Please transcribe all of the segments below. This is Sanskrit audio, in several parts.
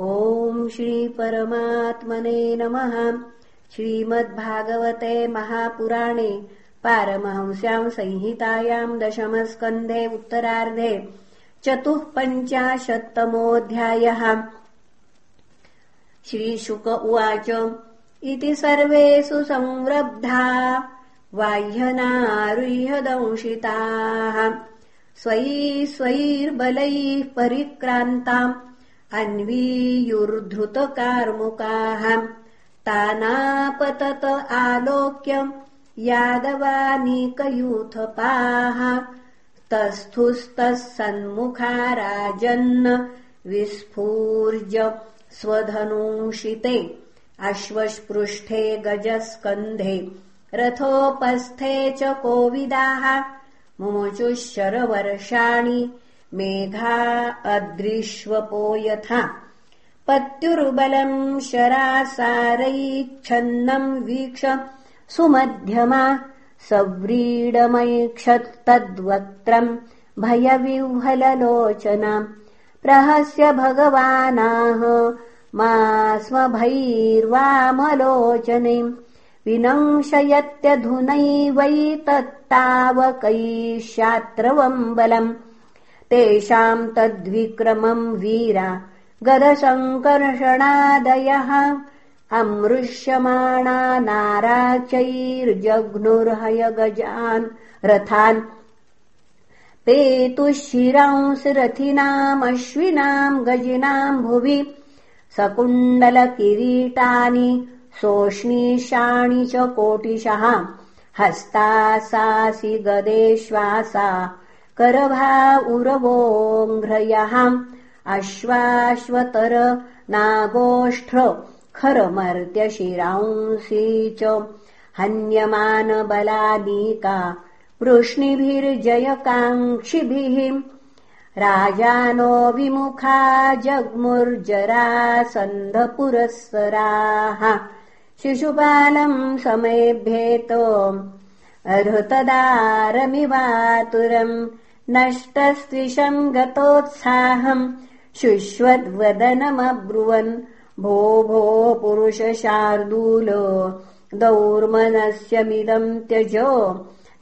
ॐ श्रीपरमात्मने नमः। श्रीमद्भागवते महापुराणे पारमहंस्याम् संहितायाम् दशमस्कन्धे उत्तरार्धे चतुः पञ्चाशत्तमोऽध्यायः श्रीशुक उवाच इति सर्वेषु संरब्धा वाह्यनारुह्यदंशिताः स्वैः स्वैर्बलैः परिक्रान्ताम् अन्वीयुर्धृतकार्मुकाः। तानापतत आलोक्यम् यादवानीकयूथपाः। तस्थुस्तः सन्मुखा राजन्न विस्फूर्ज स्वधनूषिते अश्वस्पृष्ठे गजस्कन्धे। रथोपस्थे च कोविदाः। मुमुचुः शरवर्षाणि मेघा अदृश्वपो यथा। पत्युर्बलम् शरासारैच्छन्नम् वीक्ष सुमध्यमा सव्रीडमैक्षत्तद्वक्त्रम् भयविह्वललोचना। प्रहस्य भगवानाह मा स्वभैर्वामलोचनीम् विनङ्शयत्यधुनैवैतत्तावकैशात्रवम् बलम् तेषाम् तद्विक्रमम् वीरा। गदसङ्कर्षणादयः अमृष्यमाणा नाराचैर्जघ्नुर्हयगजान् रथान्। पेतुः शिरांसि गजिनाम् भुवि। सकुण्डलकिरीटानि सोष्णीषाणि च कोटिशः। हस्तासासि गदेश्वासा करभा उरवोङ्घ्रयः अश्वाश्वतर नागोष्ठ खरमर्त्यशिरांसि च। हन्यमानबलानीका वृष्णिभिर्जयकाङ्क्षिभिः। राजानो विमुखा जग्मुर्जरासन्धपुरःसराः शिशुपालम् समेभ्येत हृतदारमिवातुरम् नष्टस्त्विषम् गतोत्साहम् शुश्वद्वदनमब्रुवन् भो भो पुरुषशार्दूल दौर्मनस्यमिदम् त्यज।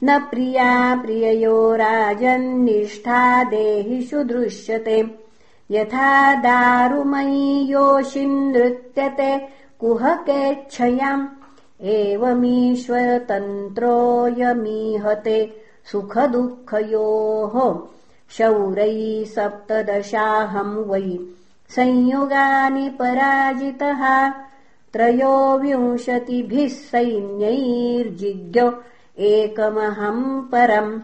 न प्रिया प्रिययो राजन्निष्ठा देहिषु दृश्यते यथा दारुमयी योषिन्नृत्यते कुहकेच्छयाम् एवमीश्वरतन्त्रोऽयमीहते सुखदुःखयोः शौरैः सप्तदशाहम् वै संयुगानि पराजितः त्रयोविंशतिभिः सैन्यैर्जिज्ञ एकमहम् परम्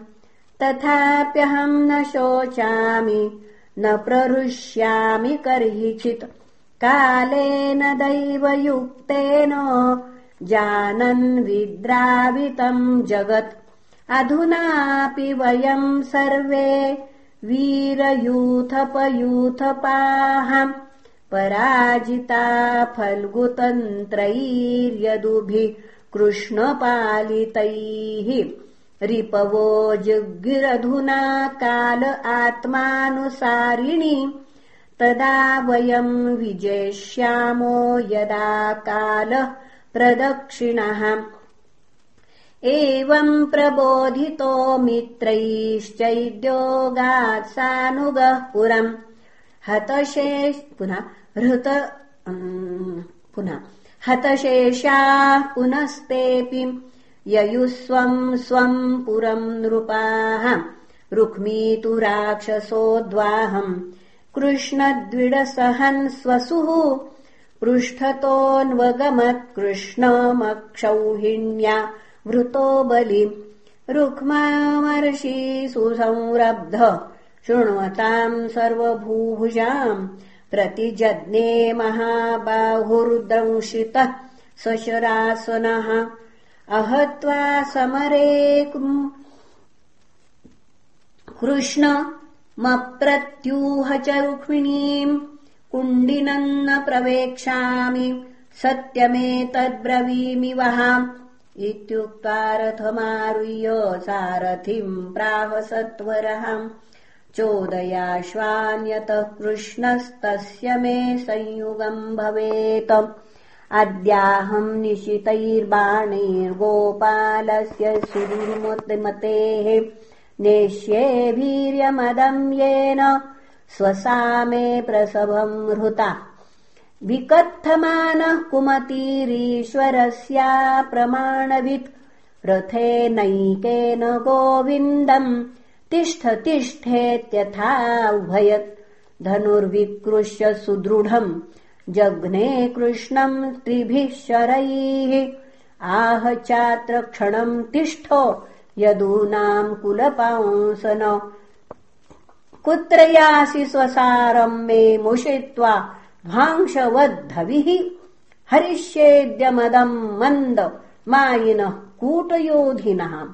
तथाप्यहम् न शोचामि न प्रहृष्यामि कर्हिचित्। कालेन दैवयुक्तेन जानन् विद्रावितम् जगत् अधुनापि वयम् सर्वे वीरयूथपयूथपाः पराजिता फल्गुतन्त्रैर्यदुभिः कृष्णपालितैः रिपवो जग्गिरधुना काल आत्मानुसारिणि तदा वयम् विजेष्यामो यदा कालः प्रदक्षिणः एवम् प्रबोधितो मित्रैश्चैद्योगात् सानुगः पुरम्। हतशे पुनः हृत पुनः। हतशेषाः पुनस्तेऽपि ययुस्वम् स्वम् पुरम् नृपाः। रुक्मीतु राक्षसोद्वाहम् कृष्णद्विडसहन् स्वसुः। पृष्ठतोऽन्वगमत्कृष्णमक्षौहिण्या वृतो बलि। रुक्मामर्षि सुसंरब्ध। शृण्वताम् सर्वभूभुजाम् प्रतिजज्ञे महाबाहुर्दंशितः सशरासनः। अहत्वा समरे कृष्णमप्रत्यूह च रुक्मिणीम्। कुण्डिनन्न प्रवेक्ष्यामि सत्यमेतद्ब्रवीमि वहाम् इत्युक्ता रथमारुह्य सारथिम् प्राह सत्वरः चोदयाश्वान्यतः कृष्णस्तस्य मे संयुगम् भवेत्। अद्याहम् निशितैर्बाणैर्गोपालस्य सुदुर्मतिमतेः नेष्ये वीर्यमदम् येन स्वसामे प्रसभम् हृता विकथमानः कुमतीरीश्वरस्या प्रमाणवित्। रथेनैकेन गोविन्दम् तिष्ठ तिष्ठेत्यथा उभयत्। धनुर्विकृष्य सुदृढम् जघ्ने कृष्णम् त्रिभिः शरैः। आह चात्र क्षणम् तिष्ठ यदूनाम् कुलपांसन। कुत्र यासि स्वसारम् मे मुषित्वा भांशवद्धविः हरिष्येद्यमदम् मन्द मायिनः कूटयोधिनः।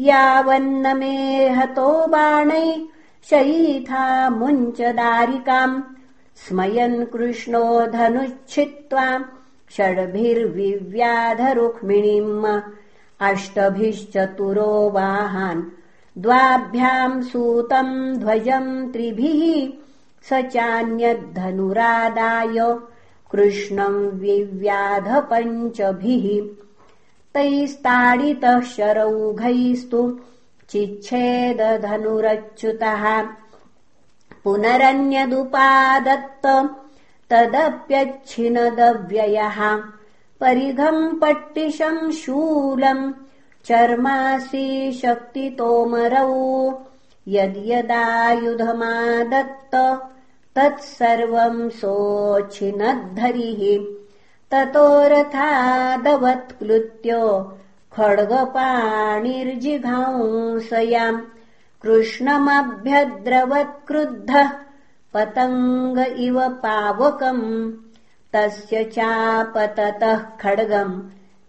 यावन्न मे हतो बाणै शयीथा मुञ्चदारिकाम्। स्मयन् कृष्णो धनुच्छित्त्वा षड्भिर्विव्याधरुक्मिणीम्। अष्टभिश्चतुरो वाहान्। द्वाभ्याम् सूतम् ध्वजम् त्रिभिः स चान्यद्धनुरादाय कृष्णम् विव्याध पञ्चभिः तैस्ताडितः शरौघैस्तु चिच्छेदधनुरच्युतः पुनरन्यदुपादत्त तदप्यच्छिनदव्ययः परिघम् पट्टिशम् शूलम् चर्मासि शक्तितोमरौ यद्यदायुधमादत्त तत्सर्वम् सोच्छिनद्धरिः ततो रथादवत्क्लृत्य खड्गपाणिर्जिघांसयाम् कृष्णमभ्यद्रवत्क्रुद्धः पतङ्ग इव पावकम् तस्य चापततः खड्गम्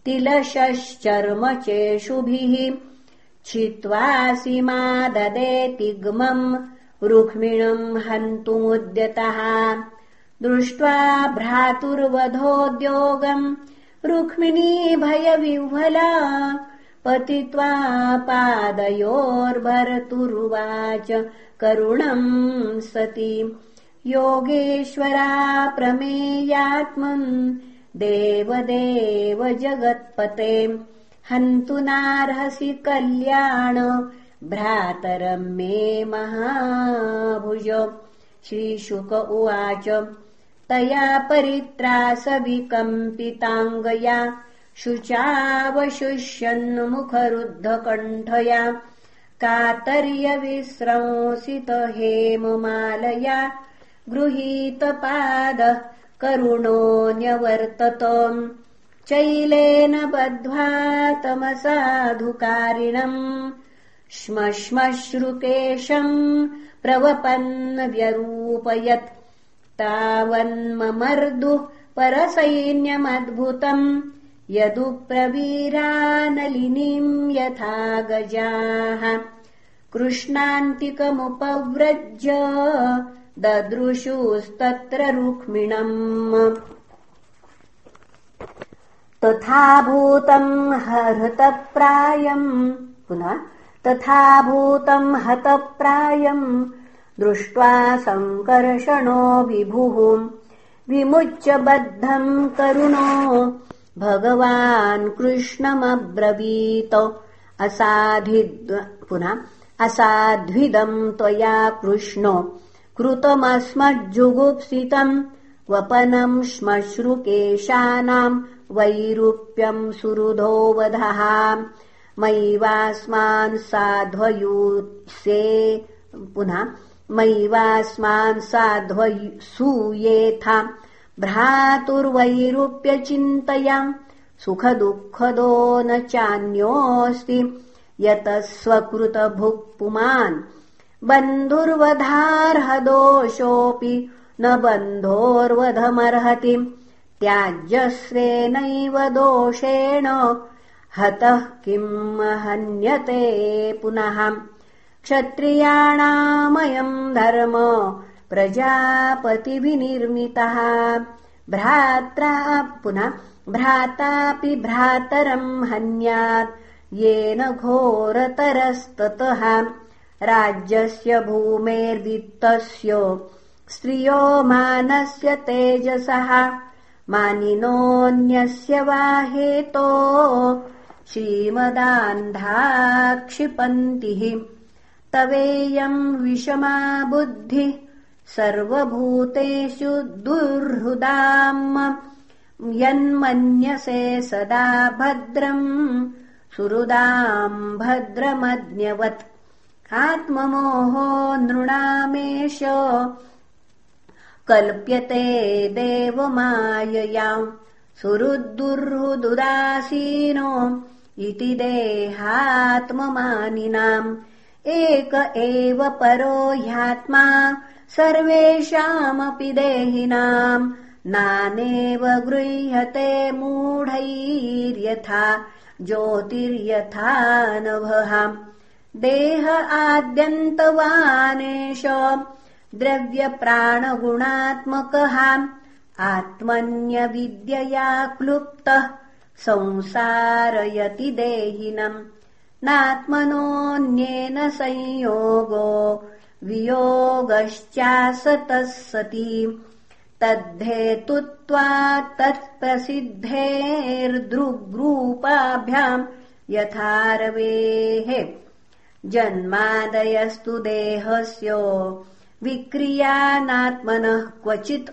तिलशश्चर्म चेषुभिः छित्त्वासि मा ददेतिग्मम् रुक्मिणम् हन्तुमुद्यतः। दृष्ट्वा भ्रातुर्वधोद्योगम् रुक्मिणी भयविह्वला पतित्वा पादयोर्भरतुर्वाच करुणम् सती। योगेश्वरा प्रमेयात्मन् देवदेव जगत्पते हन्तु नार्हसि कल्याण भ्रातरम् मे महाभुज। श्रीशुक उवाच तया परित्रासविकम्पिताङ्गया शुचावशुष्यन्मुखरुद्धकण्ठया कातर्यविस्रंसितहेममालया गृहीतपादः करुणो न्यवर्तत चैलेन बद्ध्वा तमसाधुकारिणम्। श्मश्मश्रुकेशम् प्रवपन्न व्यरूपयत् तावन्ममर्दुः परसैन्यमद्भुतम्। यदुप्रवीरानलिनीम् यथा गजाः कृष्णान्तिकमुपव्रज्य ददृशुस्तत्र रुक्मिणम् तथा भूतम् हृतप्रायम् पुनः तथा भूतम् हतप्रायम् दृष्ट्वा सङ्कर्षणो विभुः। विमुच्य बद्धम् करुणो। भगवान् कृष्णमब्रवीत। असाधिद् पुनः असाध्विदम् त्वया कृष्णो। कृतमस्मज्जुगुप्सितम् वपनम् श्मश्रुकेशानाम् वैरूप्यम् सुहृदोवधः मैवास्मान् साध्वयूत्से पुनः मैवास्मान् साध्वसूयेथा भ्रातुर्वैरूप्यचिन्तयाम् सुखदुःखदो न चान्योऽस्ति। यतः स्वकृतभुक् पुमान् बन्धुर्वधार्हदोषोऽपि न बन्धोर्वधमर्हति त्याज्यस्वेनैव दोषेण। हतः किम् हन्यते पुनः? क्षत्रियाणामयम् धर्म प्रजापतिविनिर्मितः भ्रात्रा पुनः भ्रातापि भ्रातरम् हन्यात् येन घोरतरस्ततः। राज्यस्य भूमेर्वित्तस्य स्त्रियो मानस्य तेजसः मानिनोऽन्यस्य वा हेतो श्रीमदान्धा क्षिपन्तिः तवेयम् विषमा बुद्धिः सर्वभूतेषु दुर्हृदाम्। यन्मन्यसे सदा भद्रम् सुहृदाम् भद्रमज्ञवत्। आत्ममोहो नृणामेष कल्प्यते देवमाययाम् सुहृद्दुर्हृदुदासीनो इति देहात्ममानिनाम्। एक एव परो ह्यात्मा सर्वेषामपि देहिनाम्। नानेव गृह्यते मूढैर्यथा ज्योतिर्यथा नभहाम् देह आद्यन्तवानेश द्रव्यप्राणगुणात्मकः। आत्मन्यविद्यया क्लुप्तः। संसारयति देहिनम्। नात्मनोऽन्येन संयोगो वियोगश्चासतः सति तद्धेतुत्वात् तत्प्रसिद्धेर्दृग्रूपाभ्याम् यथारवेः। जन्मादयस्तु देहस्य विक्रियानात्मनः क्वचित्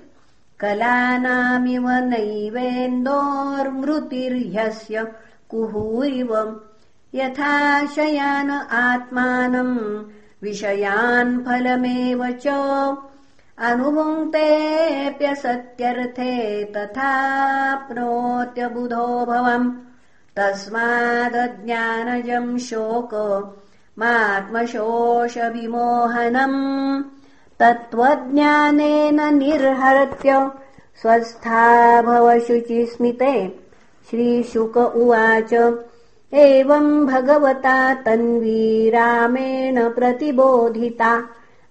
कलानामिव नैवेन्दोर्मृतिर्ह्यस्य कुहूरिव। यथा शयान आत्मानम् विषयान् फलमेव च अनुभुङ्क्तेऽप्यसत्यर्थे तथाप्नोत्यबुधो भवम् तस्मादज्ञानजम् शोक मात्मशोषविमोहनम् तत्त्वज्ञानेन निर्हर्त्य स्वस्था भव शुचिस्मिते श्रीशुक उवाच एवम् भगवता तन्वी रामेण प्रतिबोधिता।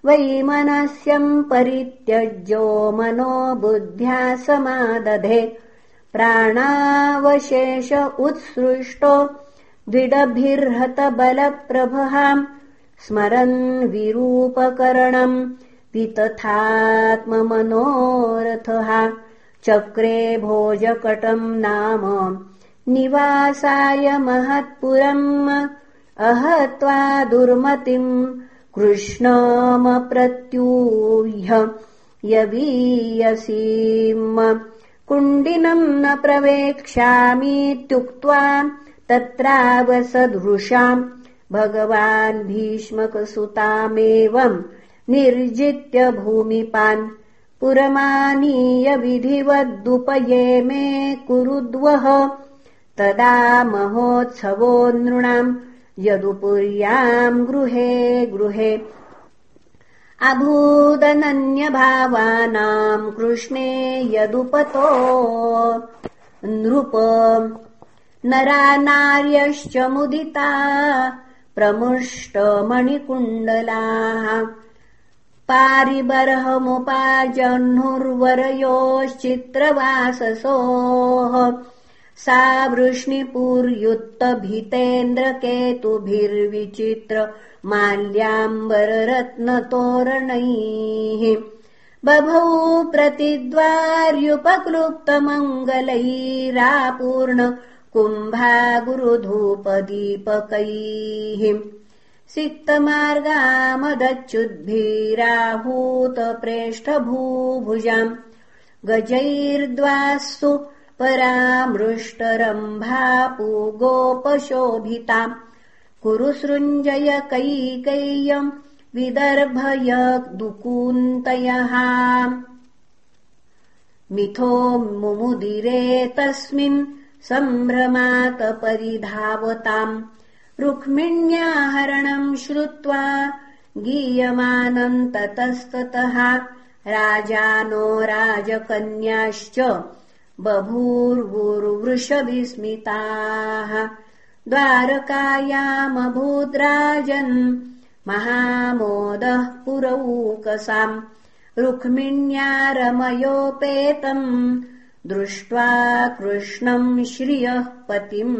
वैमनस्यम् परित्यज्यो मनो बुद्ध्या समादधे। प्राणावशेष उत्सृष्टो द्विडभिर्हतबलप्रभहाम् स्मरन् विरूपकरणम् वितथात्ममनोरथः। चक्रे भोजकटम् नाम निवासाय महत्पुरम्। अहत्वा दुर्मतिम् कृष्णमप्रत्यूह्य यवीयसीम्। कुण्डिनम् न प्रवेक्ष्यामीत्युक्त्वा तत्रावसदृशाम्। भगवान् भीष्मकसुतामेवम् निर्जित्य भूमिपान् पुरमानीय विधिवद्दुपये मे कुरुद्वः। तदा महोत्सवो नृणाम् यदुपुर्याम् गृहे गृहे। अभूदनन्यभावानाम् कृष्णे यदुपतो। नृप नरा नार्यश्च मुदिता प्रमुष्टमणिकुण्डलाः पारिबर्हमुपाजह्नुर्वरयोश्चित्रवाससोः। सा वृष्णिपूर्युत्तभितेन्द्रकेतुभिर्विचित्र माल्याम्बररत्नतोरणैः। बभौ प्रतिद्वार्युपक्लुप्तमङ्गलैरापूर्ण कुम्भा सिक्तमार्गामदच्युद्भिराहूतप्रेष्ठभूभुजाम् गजैर्द्वासु परामृष्टरम्भापूगोपशोभिताम् कुरु सृञ्जय कैकय्यम् विदर्भय मुमुदिरे तस्मिन् सम्भ्रमात परिधावताम् रुक्मिण्याहरणम् श्रुत्वा गीयमानम् ततस्ततः राजानो राजकन्याश्च बभूर्वुर्वृषभिस्मिताः द्वारकायामभूद्राजन् महामोदः पुरौकसाम् रुक्मिण्या रमयोपेतम् दृष्ट्वा कृष्णम् श्रियः पतिम्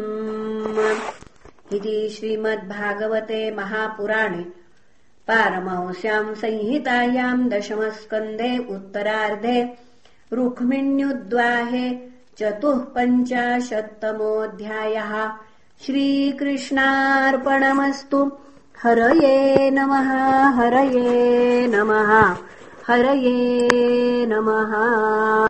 इति श्रीमद्भागवते महापुराणे पारमंस्याम् संहितायाम् दशमस्कन्धे उत्तरार्धे रुक्मिण्युद्वाहे चतुः पञ्चाशत्तमोऽध्यायः श्रीकृष्णार्पणमस्तु। हरये नमः हरये नमः हरये नमः